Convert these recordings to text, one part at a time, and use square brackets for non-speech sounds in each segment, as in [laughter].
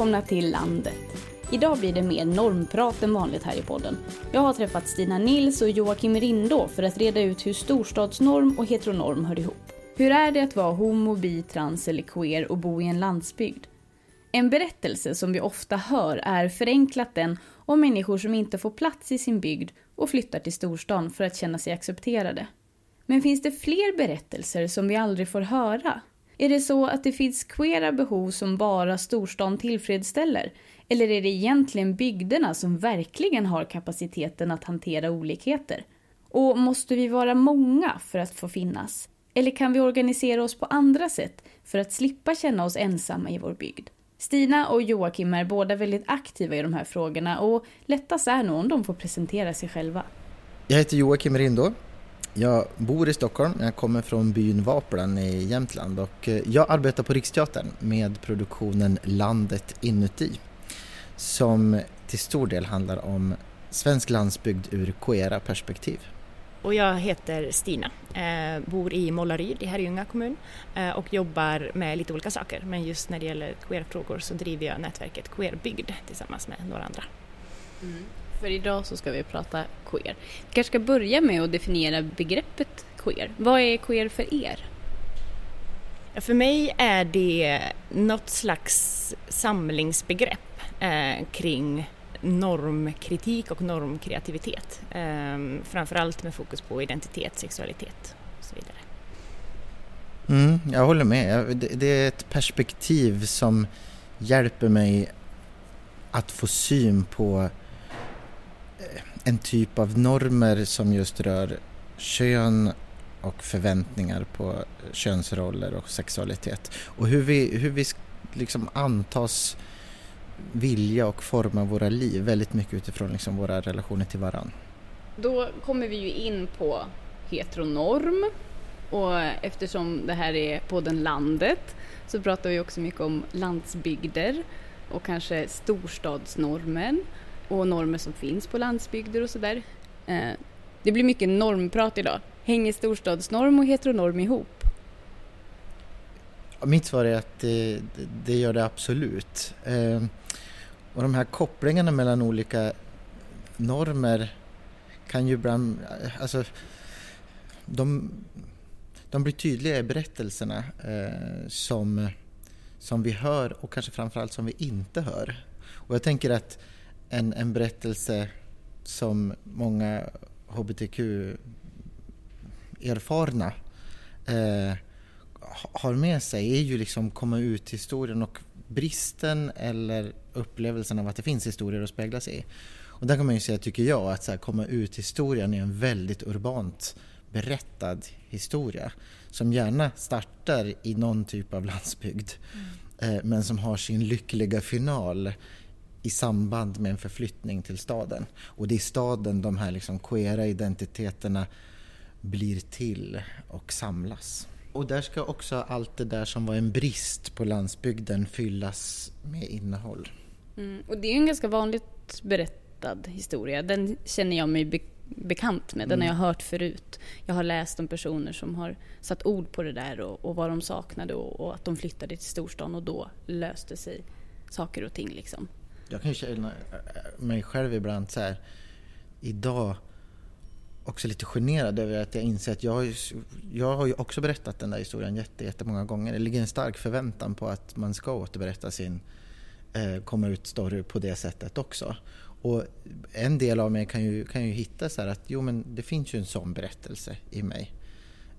Välkomna till landet. Idag blir det mer normprat än vanligt här i podden. Jag har träffat Stina Nils och Joakim Rindå för att reda ut hur storstadsnorm och heteronorm hör ihop. Hur är det att vara homo, bi, trans eller queer och bo i en landsbygd? En berättelse som vi ofta hör är förenklat den om människor som inte får plats i sin bygd och flyttar till storstan för att känna sig accepterade. Men finns det fler berättelser som vi aldrig får höra? Är det så att det finns queera behov som bara storstan tillfredsställer? Eller är det egentligen bygderna som verkligen har kapaciteten att hantera olikheter? Och måste vi vara många för att få finnas? Eller kan vi organisera oss på andra sätt för att slippa känna oss ensamma i vår bygd? Stina och Joakim är båda väldigt aktiva i de här frågorna och lättast är nog om de får presentera sig själva. Jag heter Joakim Rindå. Jag bor i Stockholm, jag kommer från byn Vaplan i Jämtland och eh, jag arbetar på Riksteatern med produktionen Landet inuti som till stor del handlar om svensk landsbygd ur queera perspektiv. Och jag heter Stina, eh, bor i Mållaryd i Herrljunga kommun eh, och jobbar med lite olika saker. Men just när det gäller queerfrågor så driver jag nätverket Queerbygd tillsammans med några andra. Mm. För idag så ska vi prata queer. Vi kanske ska börja med att definiera begreppet queer. Vad är queer för er? För mig är det något slags samlingsbegrepp eh, kring normkritik och normkreativitet. Um, framförallt med fokus på identitet, sexualitet och så vidare. Mm, jag håller med. Det är ett perspektiv som hjälper mig att få syn på eh, en typ av normer som just rör kön och förväntningar på könsroller och sexualitet. Och hur vi, hur vi liksom antas vilja och forma våra liv väldigt mycket utifrån liksom våra relationer till varann. Då kommer vi ju in på heteronorm och eftersom det här är podden Landet så pratar vi också mycket om landsbygder och kanske storstadsnormen och normer som finns på landsbygder och sådär. Eh, det blir mycket normprat idag. Hänger storstadsnorm och heteronorm ihop? Mitt svar är att det, det gör det absolut. Eh, och de här kopplingarna mellan olika normer kan ju ibland, alltså de, de blir tydliga i berättelserna eh, som, som vi hör och kanske framförallt som vi inte hör. Och jag tänker att en, en berättelse som många hbtq-erfarna eh, har med sig är ju liksom komma ut historien och bristen eller upplevelsen av att det finns historier att spegla sig i. Och där kan man ju säga, tycker jag, att så här, komma ut historien är en väldigt urbant berättad historia som gärna startar i någon typ av landsbygd mm. eh, men som har sin lyckliga final i samband med en förflyttning till staden. Och det är i staden de här liksom queera identiteterna blir till och samlas. Och där ska också allt det där som var en brist på landsbygden fyllas med innehåll. Mm, och det är ju en ganska vanligt berättad historia. Den känner jag mig be bekant med. Den mm. har jag hört förut. Jag har läst om personer som har satt ord på det där och, och vad de saknade och, och, att de flyttade till storstan och då löste sig saker och ting. Liksom. Jag kan ju känna eh, eh, mig själv ibland så här, idag också lite generad över att jag inser att jag, jag har ju också berättat den där historien jättemånga gånger. Det ligger en stark förväntan på att man ska återberätta sin eh, komma ut-story på det sättet också. Och en del av mig kan ju, kan ju hitta så att jo men det finns ju en sån berättelse i mig.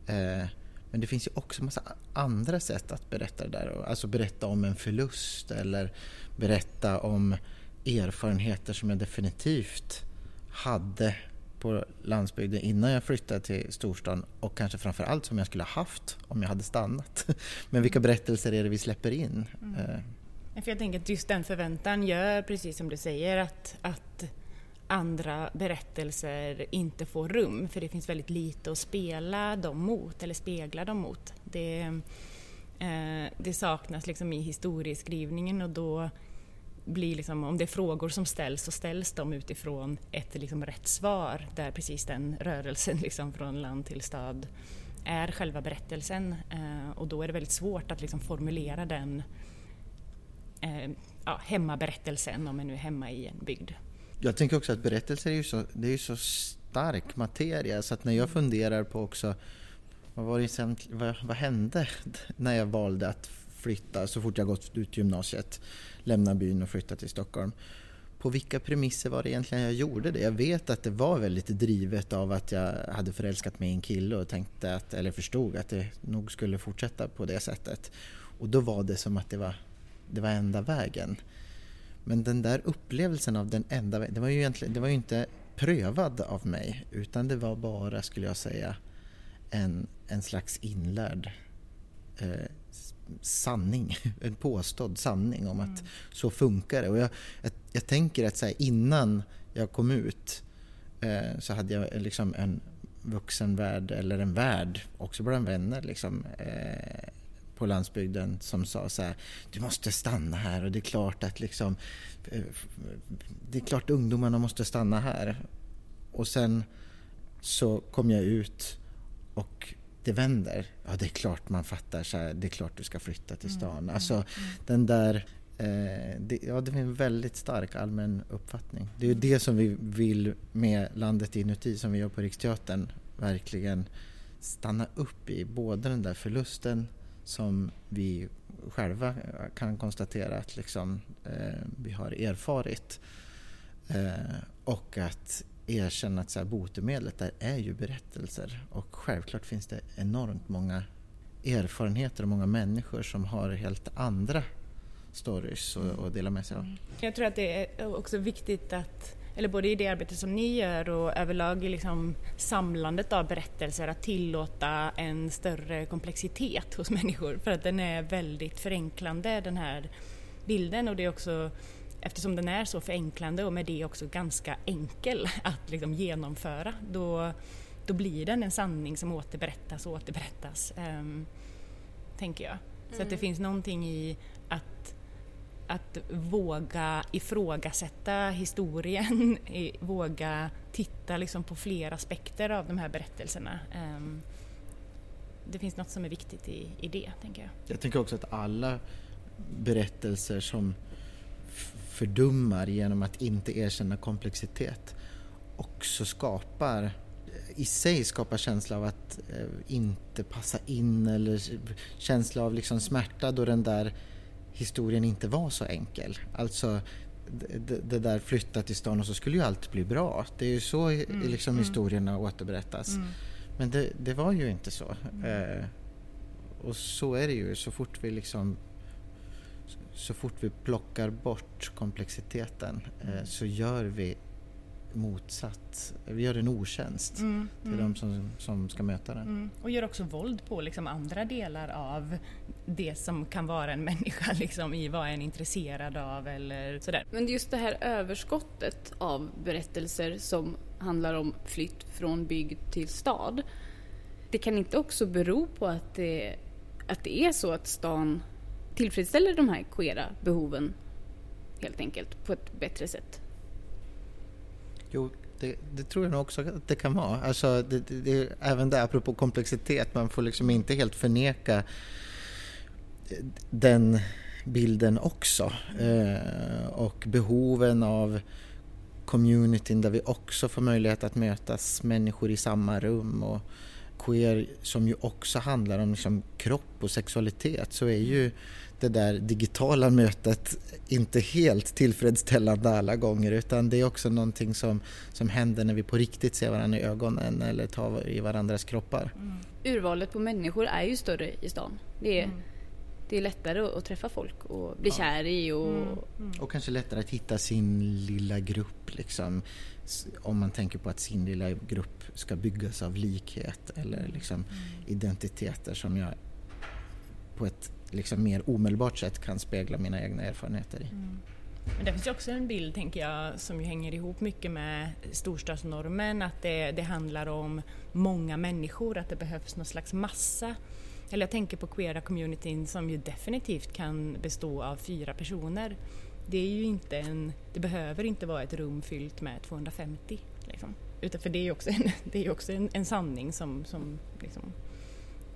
Eh, men det finns ju också massa andra sätt att berätta det där. Alltså berätta om en förlust eller berätta om erfarenheter som jag definitivt hade på landsbygden innan jag flyttade till storstan och kanske framför allt som jag skulle ha haft om jag hade stannat. [laughs] Men vilka berättelser är det vi släpper in? Mm. För jag tänker att just den förväntan gör, precis som du säger, att, att andra berättelser inte får rum för det finns väldigt lite att spela dem mot eller spegla dem mot. Det, eh, det saknas liksom i historieskrivningen och då blir liksom, om det är frågor som ställs så ställs de utifrån ett liksom rätt svar där precis den rörelsen [laughs] liksom från land till stad är själva berättelsen eh, och då är det väldigt svårt att liksom formulera den eh, ja, hemmaberättelsen om man nu är hemma i en bygd. Jag tänker också att berättelser är ju så, det är ju så stark materia så att när jag funderar på också vad, var det, vad, vad hände [laughs] när jag valde att flytta så fort jag gått ut gymnasiet, lämna byn och flytta till Stockholm. På vilka premisser var det egentligen jag gjorde det? Jag vet att det var väldigt drivet av att jag hade förälskat mig i en kille och tänkte att, eller förstod att det nog skulle fortsätta på det sättet. Och då var det som att det var, det var enda vägen. Men den där upplevelsen av den enda vägen, det var ju egentligen, det var ju inte prövad av mig utan det var bara, skulle jag säga, en, en slags inlärd eh, sanning, [laughs] en påstådd sanning om mm. att så funkar det. Och jag, jag, jag tänker att så här, innan jag kom ut eh, så hade jag liksom en vuxenvärld eller en värld, också bland vänner, liksom, eh, på landsbygden som sa så här, du måste stanna här och det är klart att liksom, eh, det är klart ungdomarna måste stanna här. Och sen så kom jag ut och det vänder. Ja, det är klart man fattar så här, det är klart du ska flytta till stan. Mm, alltså mm, mm. den där, eh, det, ja det är en väldigt stark allmän uppfattning. Det är ju det som vi vill med Landet inuti som vi gör på Riksteatern verkligen stanna upp i. Både den där förlusten som vi själva eh, kan konstatera att liksom, eh, vi har erfarit. Eh, och att erkänna att så här, botemedlet där är ju berättelser. Och självklart finns det enormt många erfarenheter och många människor som har helt andra stories att dela med sig av. Mm. Jag tror att det är också viktigt att eller både i det arbete som ni gör och överlag i liksom samlandet av berättelser, att tillåta en större komplexitet hos [laughs] människor för att den är väldigt förenklande den här bilden och det är också eftersom den är så förenklande och med det också ganska enkel att liksom genomföra då, då blir den en sanning som återberättas och återberättas, um, tänker jag. Så mm. att det mm. finns någonting i att att våga ifrågasätta historien, [laughs] våga titta liksom på fler aspekter av de här berättelserna. Ehm, det finns något som är viktigt i, i det, tänker jag. Jag tänker också att alla berättelser som fördummar genom att inte erkänna komplexitet också skapar i sig skapar känsla av att eh, inte passa in eller känsla av liksom smärta då den där historien inte var så enkel. Alltså det, det där flytta till stan och så skulle ju allt bli bra. Det är ju så mm, liksom mm. historierna återberättas. Mm. Men det, det, var ju inte så. Mm. Eh, och så är det ju så fort vi liksom så fort vi plockar bort komplexiteten eh, så gör vi motsatt. Vi gör en otjänst mm, till mm. de som, som ska möta den. Mm. Och gör också våld på liksom andra delar av det som kan vara en [laughs] människa liksom, i vad en är intresserad av eller sådär. Men just det här överskottet av berättelser som handlar om flytt från bygd till stad. Det kan inte också bero på att det, att det är så att stan tillfredsställer de här queera behoven helt enkelt på ett bättre sätt? Jo, det, det, tror jag nog också att det kan vara. Alltså, det, det, även där, apropå komplexitet, man får liksom inte helt förneka den bilden också. Eh, och behoven av communityn där vi också får möjlighet att mötas människor i samma rum och queer som ju också handlar om liksom kropp och sexualitet så är ju det där digitala mötet inte helt tillfredsställande alla gånger utan det är också någonting som, som händer när vi på riktigt ser varandra i ögonen eller tar i varandras kroppar. Mm. Urvalet på människor är ju större i stan. Det är, mm. Det är lättare att träffa folk och bli ja. kär i och... Mm. mm. Och kanske lättare att hitta sin lilla grupp liksom. Om man tänker på att sin lilla grupp ska byggas av likhet eller liksom mm. identiteter som jag på ett liksom mer omedelbart sätt kan spegla mina egna erfarenheter i. Mm. Men det finns ju också en bild, tänker jag, som ju hänger ihop mycket med storstadsnormen, att det, det handlar om många människor, att det behövs någon slags massa. Eller jag tänker på queera communityn som ju definitivt kan bestå av fyra personer. Det är ju inte en, det behöver inte vara ett rum fyllt med 250. Liksom. Utan för det är ju också en, [laughs] det är också en, en sanning som, som liksom,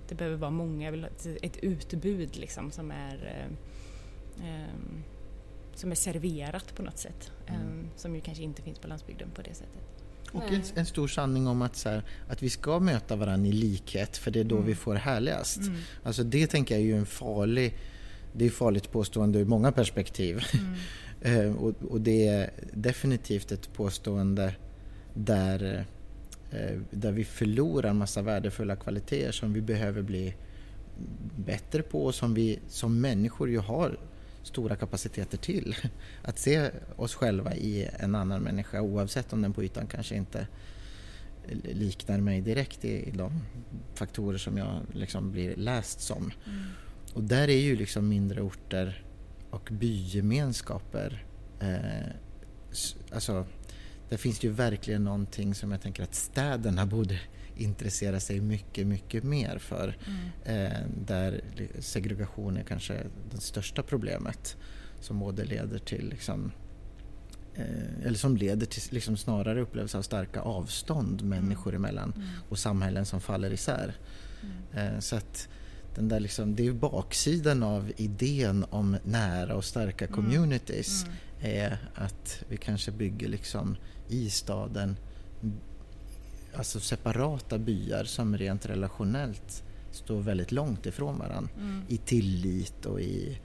det behöver vara många, ett, ett utbud liksom som är eh, som är serverat på något sätt. Mm. Som ju kanske inte finns på landsbygden på det sättet. Och en, en, stor sanning om att, så här, att vi ska möta varandra i likhet för det är då mm. vi får härligast. Mm. Alltså det tänker jag är ju en farlig, det är farligt påstående ur många perspektiv. Mm. [laughs] Eh, och, och, det är definitivt ett påstående där, eh, där vi förlorar massa värdefulla kvaliteter som vi behöver bli bättre på och som vi som människor ju har stora kapaciteter till. Att se oss själva i en annan människa oavsett om den på ytan kanske inte liknar mig direkt i, de faktorer som jag liksom blir läst som. Mm. Och där är ju liksom mindre orter och bygemenskaper eh, alltså, där finns det ju verkligen någonting som jag tänker att städerna borde intressera sig mycket, mycket mer för. Mm. Eh, där segregation är kanske det största problemet som både leder till liksom, eh, eller som leder till liksom snarare upplevelse av starka avstånd mm. människor emellan mm. och samhällen som faller isär. Mm. Eh, så att den där liksom, det är baksidan av idén om nära och starka mm. communities mm. är att vi kanske bygger liksom i staden alltså separata byar som rent relationellt står väldigt långt ifrån varandra mm. i tillit och i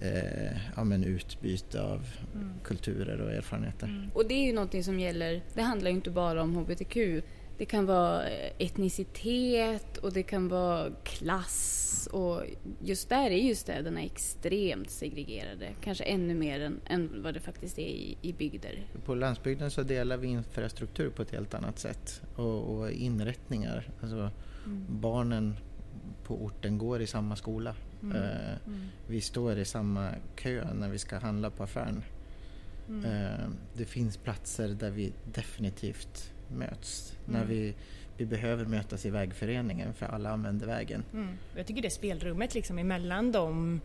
eh, ja, men utbyte av mm. kulturer och erfarenheter. Mm. Och det är ju någonting som gäller, det handlar ju inte bara om HBTQ det kan vara etnicitet och det kan vara klass och just där är ju städerna extremt segregerade. Kanske ännu mer än, än vad det faktiskt är i, i bygder. På landsbygden så delar vi infrastruktur på ett helt annat sätt och, och inrättningar. Alltså mm. barnen på orten går i samma skola. Mm. Uh, mm. Vi står i samma kö när vi ska handla på affären. Uh, det finns platser där vi definitivt möts. Mm. När vi, vi behöver mötas i vägföreningen för alla använder vägen. Mm. Jag tycker det spelrummet liksom emellan de,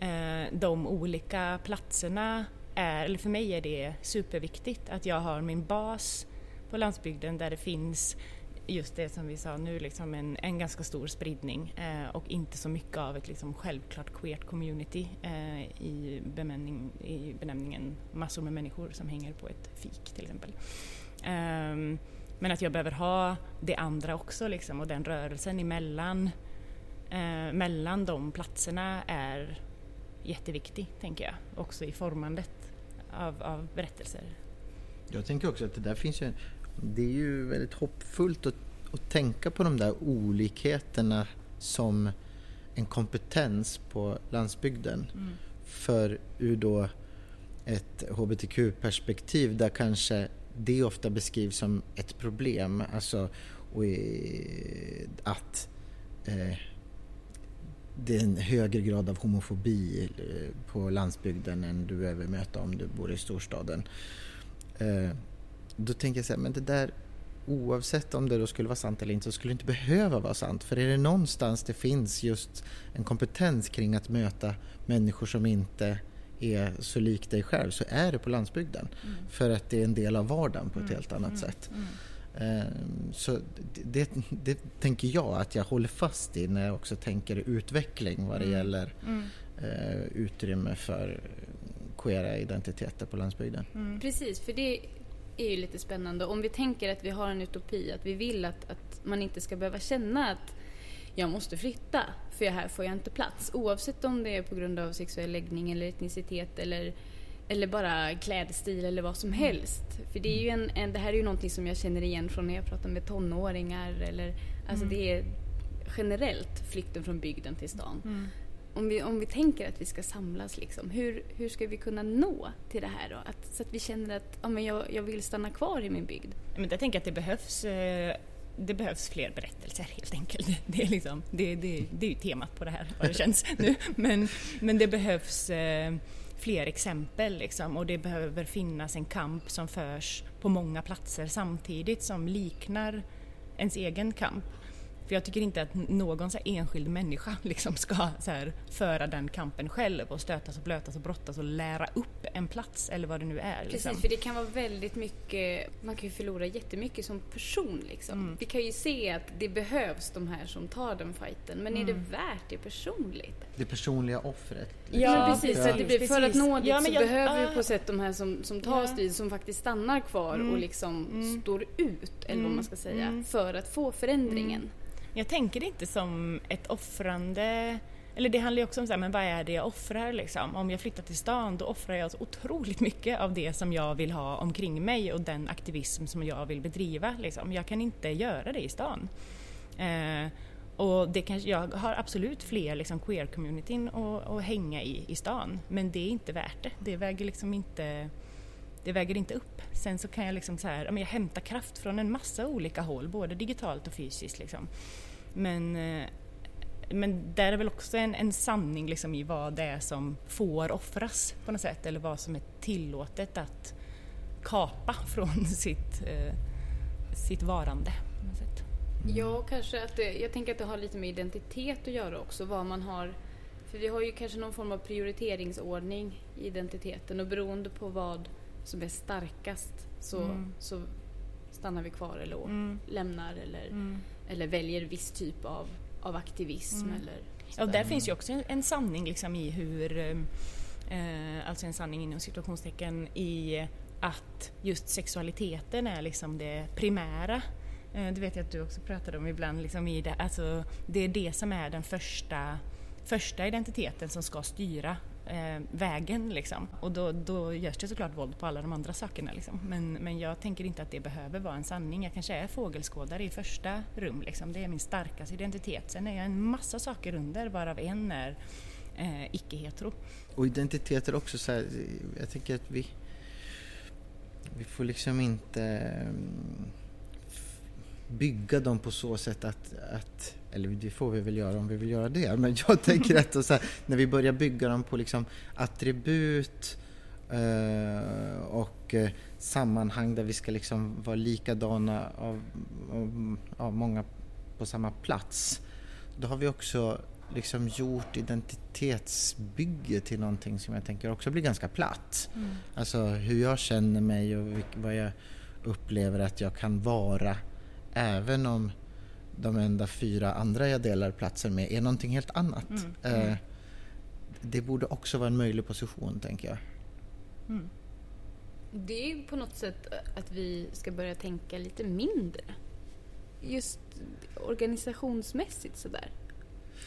eh, de olika platserna är, eller för mig är det superviktigt att jag har min bas på landsbygden där det finns just det som vi sa nu, liksom en, en ganska stor spridning eh, och inte så mycket av ett liksom självklart queert community eh, i, benämning, i benämningen massor med människor som hänger på ett fik till exempel. Um, men att jag behöver ha det andra också liksom, och den rörelsen emellan eh, mellan de platserna är jätteviktig, tänker jag, också i formandet av, av berättelser. Jag tänker också att det där finns ju, det är ju väldigt hoppfullt att, att tänka på de där olikheterna som en kompetens på landsbygden. Mm. För ur då ett hbtq-perspektiv där kanske det ofta beskrivs som ett problem. Alltså och, att eh, det är en högre grad av homofobi eh, på landsbygden än du behöver möta om du bor i storstaden. Eh, då tänker jag så här, men det där oavsett om det då skulle vara sant eller inte så skulle det inte behöva vara sant. För är det någonstans det finns just en kompetens kring att möta människor som inte är så lik dig själv så är det på landsbygden. Mm. För att det är en del av vardagen på ett mm. helt annat mm. sätt. Mm. Ehm, så det, det, tänker jag att jag håller fast i när jag också tänker utveckling vad det mm. gäller uh, utrymme för queera identiteter på landsbygden. Precis, för det är ju lite spännande. Om vi tänker att vi har en utopi, att vi vill att, att man inte ska behöva känna att jag måste flytta för här får jag inte plats. Oavsett om det är på grund av sexuell läggning eller etnicitet eller, eller bara klädstil eller vad som helst. För det, är ju en, en, det här är ju någonting som jag känner igen från när jag pratar med tonåringar. Eller, alltså mm. det är generellt flykten från bygden till stan. Mm. Om, vi, om vi tänker att vi ska samlas, liksom, hur, hur ska vi kunna nå till det här då? Att, så att vi känner att ja, men jag, jag vill stanna kvar i min bygd. Men jag tänker att det behövs eh det behövs fler berättelser helt enkelt. [laughs] Det är, liksom, det, det, det är ju temat på det här, vad det känns [laughs] nu. Men, men det behövs eh, fler exempel liksom, och det behöver finnas en kamp som förs på många platser samtidigt som liknar ens egen kamp. För jag tycker inte att någon så enskild människa [laughs] liksom ska så här, föra den kampen själv och stötas och blötas och brottas och lära upp en plats eller vad det nu är. Precis, liksom. för det kan vara väldigt mycket, man kan ju förlora jättemycket som person liksom. Mm. Vi kan ju se att det behövs de här som tar den fighten, men är det Mm. värt det personligt? Det personliga offret. Ja, men precis, precis. så att det blir, för att nå dit Ja, så jag- behöver vi på sätt de här som, som tar Ja. strid, som faktiskt stannar kvar Mm. och liksom Mm. står ut, eller vad Mm. man ska säga, Mm. för att få förändringen. Jag tänker det inte som ett offrande eller det handlar ju också om så här, men vad är det jag offrar liksom? Om jag flyttar till stan då offrar jag så otroligt mycket av det som jag vill ha omkring mig och den aktivism som jag vill bedriva. Liksom. Jag kan inte göra det i stan. Eh, och det kanske, jag har absolut fler liksom, queer-communityn att, att hänga i i stan men det är inte värt det. Det väger liksom inte det väger inte upp. Sen så kan jag liksom så här, ja, men jag hämtar kraft från en massa olika håll, både digitalt och fysiskt. Liksom. Men, eh, men där är väl också en, en sanning liksom i vad det är som får offras på något sätt, eller vad som är tillåtet att kapa från [laughs] sitt, eh, sitt varande. På något sätt. Ja, kanske att det, jag tänker att det har lite med identitet att göra också, vad man har för vi har ju kanske någon form av prioriteringsordning i identiteten och beroende på vad som är starkast så, Mm. så stannar vi kvar eller å- Mm. lämnar eller, Mm. eller väljer viss typ av, av aktivism Mm. eller Ja, där finns ju också en, en sanning liksom i hur, eh, alltså en sanning inom situationstecken i att just sexualiteten är liksom det primära. Eh, det vet jag att du också pratade om ibland, liksom i det, alltså, det är det som är den första, första identiteten som ska styra eh, vägen liksom. Och då, då görs det såklart våld på alla de andra sakerna liksom. men, men jag tänker inte att det behöver vara en sanning. Jag kanske är fågelskådare i första rum liksom. det är min starkaste identitet. Sen är jag en massa saker under varav en är eh, icke-hetero. Och identiteter också så här, jag tänker att vi vi får liksom inte mm, bygga dem på så sätt att, att eller det får vi väl göra om vi vill göra det, men jag [laughs] tänker att här, när vi börjar bygga dem på liksom attribut eh, och eh, sammanhang där vi ska liksom vara likadana av, av, av många på samma plats, då har vi också liksom gjort identitetsbygge till någonting som jag tänker också blir ganska platt. Alltså hur jag känner mig och vad jag upplever att jag kan vara även om de enda fyra andra jag delar platsen med är någonting helt annat. Mm, Eh, mm. Det borde också vara en möjlig position tänker jag. Mm. Det är ju på något sätt att vi ska börja tänka lite mindre. Just organisationsmässigt sådär.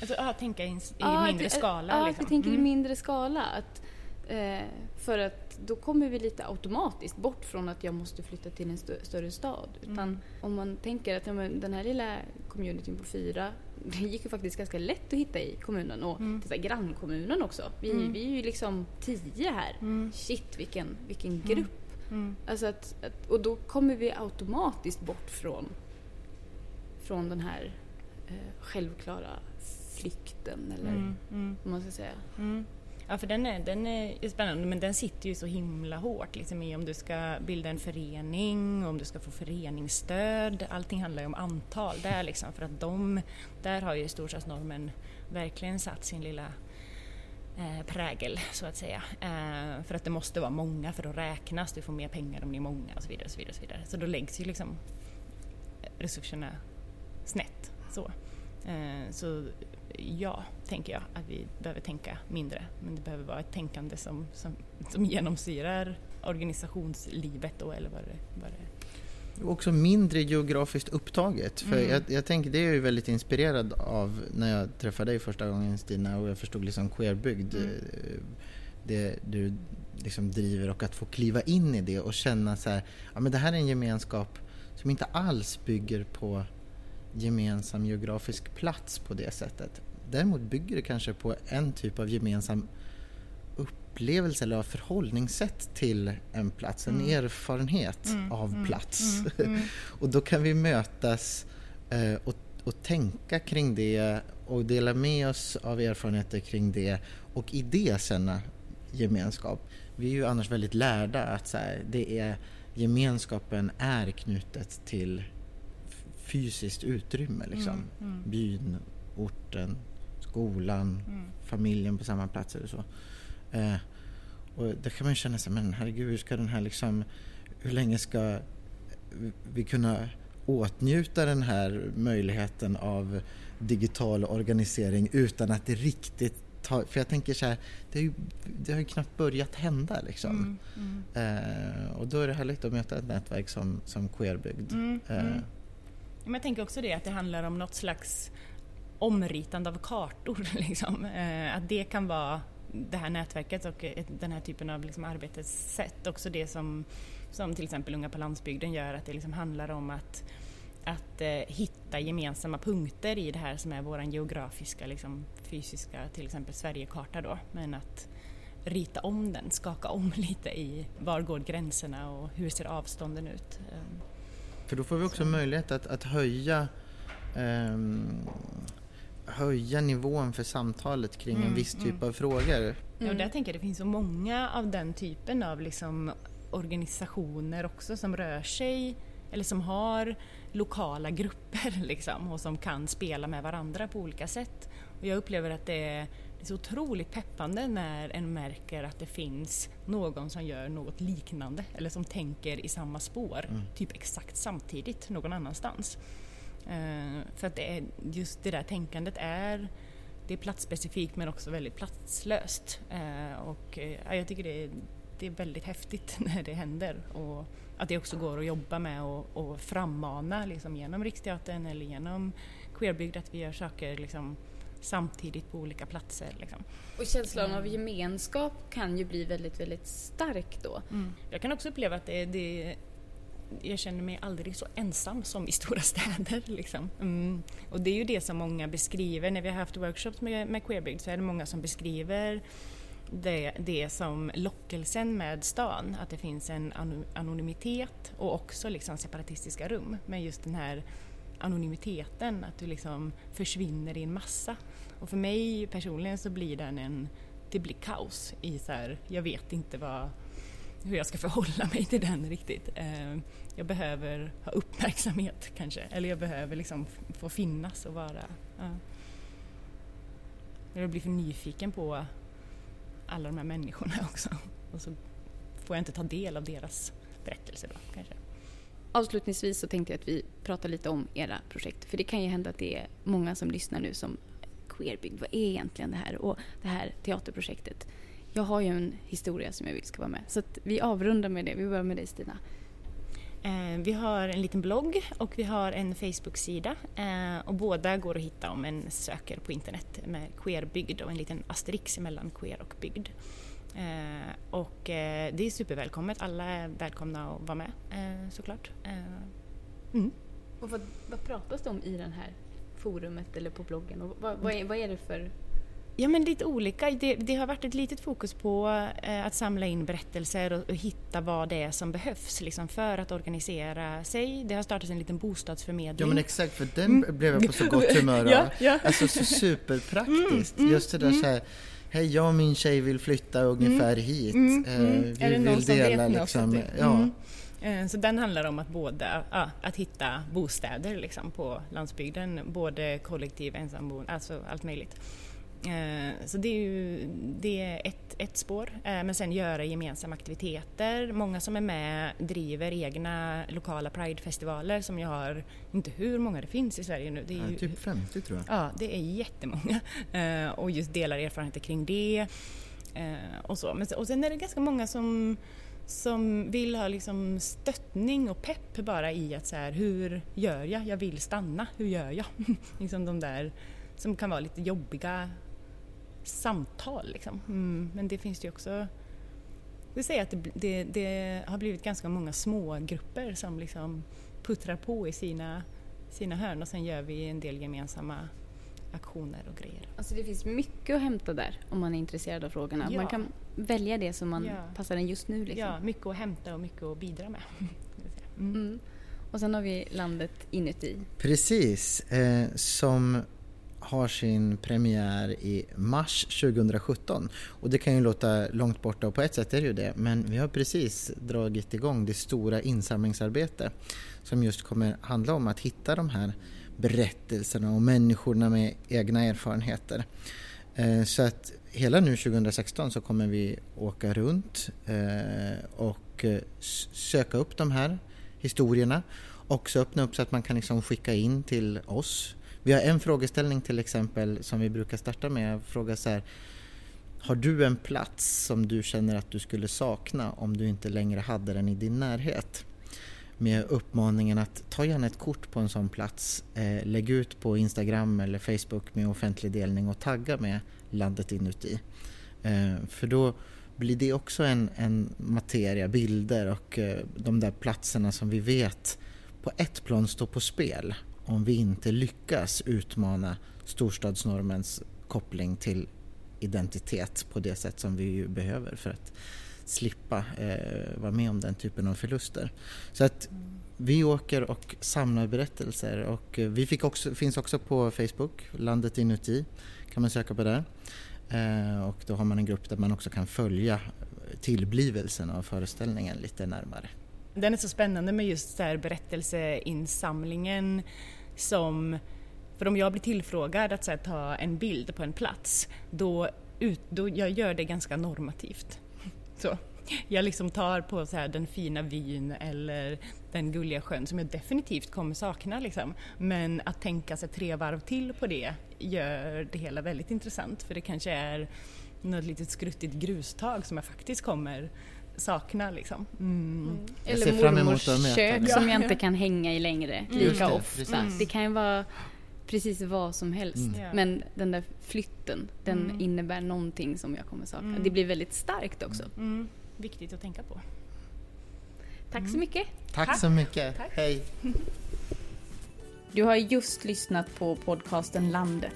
Alltså, ja, tänka i, i Ja, mindre att- skala. Ja, liksom. att vi tänker i Mm. mindre skala. Att, eh, för att då kommer vi lite automatiskt bort från att jag måste flytta till en stö- större stad. Utan Mm. om man tänker att ja, men den här lilla communityn på fyra, [laughs] det gick ju faktiskt ganska lätt att hitta i kommunen och Mm. här grannkommunen också. Vi, Mm. vi är ju liksom tio här. Mm. Shit vilken, vilken Mm. grupp. Mm. Alltså att, att, och då kommer vi automatiskt bort från, från den här eh, självklara flykten eller Mm. Mm. vad man ska säga. Ja, för den är, den är spännande, men den sitter ju så himla hårt liksom, i om du ska bilda en förening, om du ska få föreningsstöd. Allting handlar ju om antal där liksom, för att de, där har ju storstadsnormen verkligen satt sin lilla eh, prägel så att säga. Eh, för att det måste vara många för att räknas, du får mer pengar om ni är många och så vidare. Och så, vidare, och så, vidare. så då läggs ju liksom resurserna snett. Så. Eh, så ja, tänker jag att vi behöver tänka mindre. Men det behöver vara ett tänkande som, som, som genomsyrar organisationslivet då, eller vad det, vad det Och också mindre geografiskt upptaget. För Mm. jag, jag tänker, det är jag väldigt inspirerad av när jag träffade dig första gången Stina och jag förstod liksom queerbygd. Mm. eh, Det du liksom driver och att få kliva in i det och känna så här, ja men det här är en gemenskap som inte alls bygger på gemensam geografisk plats på det sättet. Däremot bygger det kanske på en typ av gemensam upplevelse eller av förhållningssätt till en plats, en Mm. erfarenhet Mm, av mm, plats. mm, mm. [laughs] och då kan vi mötas eh, och, och tänka kring det och dela med oss av erfarenheter kring det och i det känna gemenskap. Vi är ju annars väldigt lärda att så här, det är, gemenskapen är knutet till fysiskt utrymme. Liksom. Mm, mm. Byn, orten, skolan, Mm. familjen på samma plats eller så. Eh, och där kan man känna sig, men herregud, hur ska den här liksom, hur länge ska vi kunna åtnjuta den här möjligheten av digital organisering utan att det riktigt tar, för jag tänker så här, det, är ju, det har ju knappt börjat hända liksom. Mm, mm. Eh, och då är det härligt att möta ett nätverk som, som Queerbygd. Mm, Eh, mm. Men jag tänker också det att det handlar om något slags omritande av kartor. [laughs] Liksom. Eh, att det kan vara det här nätverket och eh, den här typen av liksom arbetssätt. Också det som, som till exempel Unga på landsbygden gör, att det liksom handlar om att, att eh, hitta gemensamma punkter i det här som är vår geografiska, liksom, fysiska, till exempel Sverigekarta då. Men att rita om den, skaka om [laughs] lite i var går gränserna och hur ser avstånden ut. Ehm. För då får vi också Så. möjlighet att, att höja ehm, höja nivån för samtalet kring en Mm, viss typ mm. av frågor. Ja, och där tänker jag det finns så många av den typen av liksom organisationer också som rör sig eller som har lokala grupper [laughs] liksom, och som kan spela med varandra på olika sätt. Och jag upplever att det är, det är så otroligt peppande när en märker att det finns någon som gör något liknande eller som tänker i samma spår, Mm. typ exakt samtidigt någon annanstans. Eh, för att det är, just det där tänkandet är det är platsspecifikt men också väldigt platslöst. Eh, och ja, jag tycker det är, det är väldigt häftigt [laughs] när det händer och att det också går att jobba med och, och frammana liksom, genom Riksteatern eller genom Queerbygd att vi gör saker liksom, samtidigt på olika platser. Liksom. Och känslan av Mm. gemenskap kan ju bli väldigt, väldigt stark då. Jag kan också uppleva att det, det jag känner mig aldrig så ensam som i stora [laughs] städer. Liksom. Mm. Och det är ju det som många beskriver. När vi har haft workshops med, med Queerbygd så är det många som beskriver det, det som lockelsen med stan. Att det finns en ano- anonymitet och också liksom separatistiska rum. Men just den här anonymiteten, att du liksom försvinner i en massa. Och för mig personligen så blir den en, det blir kaos i så här, jag vet inte vad, hur jag ska förhålla mig till den riktigt. Eh, jag behöver ha uppmärksamhet kanske, eller jag behöver liksom få finnas och vara... Ja. Jag blir för nyfiken på alla de här människorna [laughs] också. Och så får jag inte ta del av deras berättelser då kanske. Avslutningsvis så tänkte jag att vi pratar lite om era projekt. För det kan ju hända att det är många som lyssnar nu som Queerbygd, vad är egentligen det här? Och det här teaterprojektet. Jag har ju en historia som jag vill ska vara med. Så att vi avrundar med det. Vi börjar med dig Stina. Eh, vi har en liten blogg och vi har en Facebook-sida eh, och båda går att hitta om en söker på internet med queerbygd och en liten asterisk mellan queer och bygd. Eh, Och eh, det är supervälkommet, alla är välkomna att vara med eh, såklart. Eh, Mm. Och vad, vad pratas det om i den här forumet eller på bloggen? Och vad, vad, är, vad är det för... Ja men lite olika. Det, det har varit ett litet fokus på eh, att samla in berättelser och, och hitta vad det är som behövs liksom, för att organisera sig. Det har startats en liten bostadsförmedling. Ja men exakt, för den blev jag på så gott humör [laughs] av. Mm. ja, ja. Alltså så superpraktiskt. Mm, Just det där så här, hej jag och min tjej vill flytta ungefär hit. Mm, Eh, mm. Vi Är det någon vill som dela vet något? liksom, ja. Mm. Eh, Så den handlar om att båda, ja, att hitta bostäder liksom på landsbygden, både kollektiv, ensamboende, alltså allt möjligt. Eh, Så det är ju det är ett, ett spår, Eh, men sen göra gemensamma aktiviteter. Många som är med driver egna lokala pridefestivaler som jag har, inte hur många det finns i Sverige nu. Det är ju, typ 50 tror jag. Ja, det är jättemånga. Eh, och just delar erfarenheter kring det. Och, så. Men, och sen är det ganska många som, som vill ha liksom stöttning och pepp bara i att så här, hur gör jag? Jag vill stanna, hur gör jag? [laughs] liksom de där som kan vara lite jobbiga samtal. Liksom. Mm, men det finns det ju också vill säga att det, det, det har blivit ganska många små grupper som liksom puttrar på i sina, sina hörn och sen gör vi en del gemensamma aktioner och grejer. Alltså det finns mycket att hämta där om man är intresserad av frågorna. Ja. Man kan välja det som man Ja. passar en just nu. Liksom. Ja, mycket att hämta och mycket att bidra med. [laughs] Mm. Mm. Och sen har vi landet inuti. Precis, eh, som har sin premiär i mars 2017. Och det kan ju låta långt borta och på ett sätt är det ju det. Men vi har precis dragit igång det stora insamlingsarbete som just kommer handla om att hitta de här berättelserna och människorna med egna erfarenheter. Eh, så att hela nu 2016 så kommer vi åka runt eh, och eh, söka upp de här historierna. Också öppna upp så att man kan liksom skicka in till oss. Vi har en frågeställning till exempel som vi brukar starta med. Fråga så här, har du en plats som du känner att du skulle sakna om du inte längre hade den i din närhet? Med uppmaningen att ta gärna ett kort på en sån plats, eh, lägg ut på Instagram eller Facebook med offentlig delning och tagga med landet inuti. Eh, för då blir det också en, en materia, bilder och eh, de där platserna som vi vet på ett plan står på spel om vi inte lyckas utmana storstadsnormens koppling till identitet på det sätt som vi ju behöver för att slippa eh, vara med om den typen av förluster. Så att vi åker och samlar berättelser och eh, vi fick också, finns också på Facebook, Landet inuti kan man söka på där. Eh, och då har man en grupp där man också kan följa tillblivelsen av föreställningen lite närmare. Den är så spännande med just så här berättelseinsamlingen som för om jag blir tillfrågad att här, ta en bild på en plats, då, ut, då jag gör det ganska normativt. Så. Jag liksom tar på så här, den fina vyn eller den gulliga sjön som jag definitivt kommer sakna. Liksom. Men att tänka sig tre varv till på det gör det hela väldigt intressant för det kanske är något litet skruttigt grustag som jag faktiskt kommer sakna. Liksom. Mm. Mm. Eller mormors kök som jag inte kan hänga i längre mm. lika ofta. Mm. Det kan ju vara precis vad som helst. Mm. Men den där flytten, den mm. innebär någonting som jag kommer sakna. Det blir väldigt starkt också. Viktigt att tänka på. Tack så mycket. Tack, Tack. så mycket. Tack. Hej. Du har just lyssnat på podcasten Landet.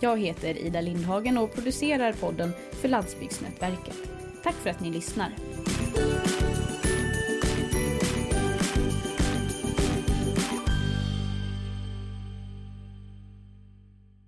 Jag heter Ida Lindhagen och producerar podden för Landsbygdsnätverket. Tack för att ni lyssnar. Thank you.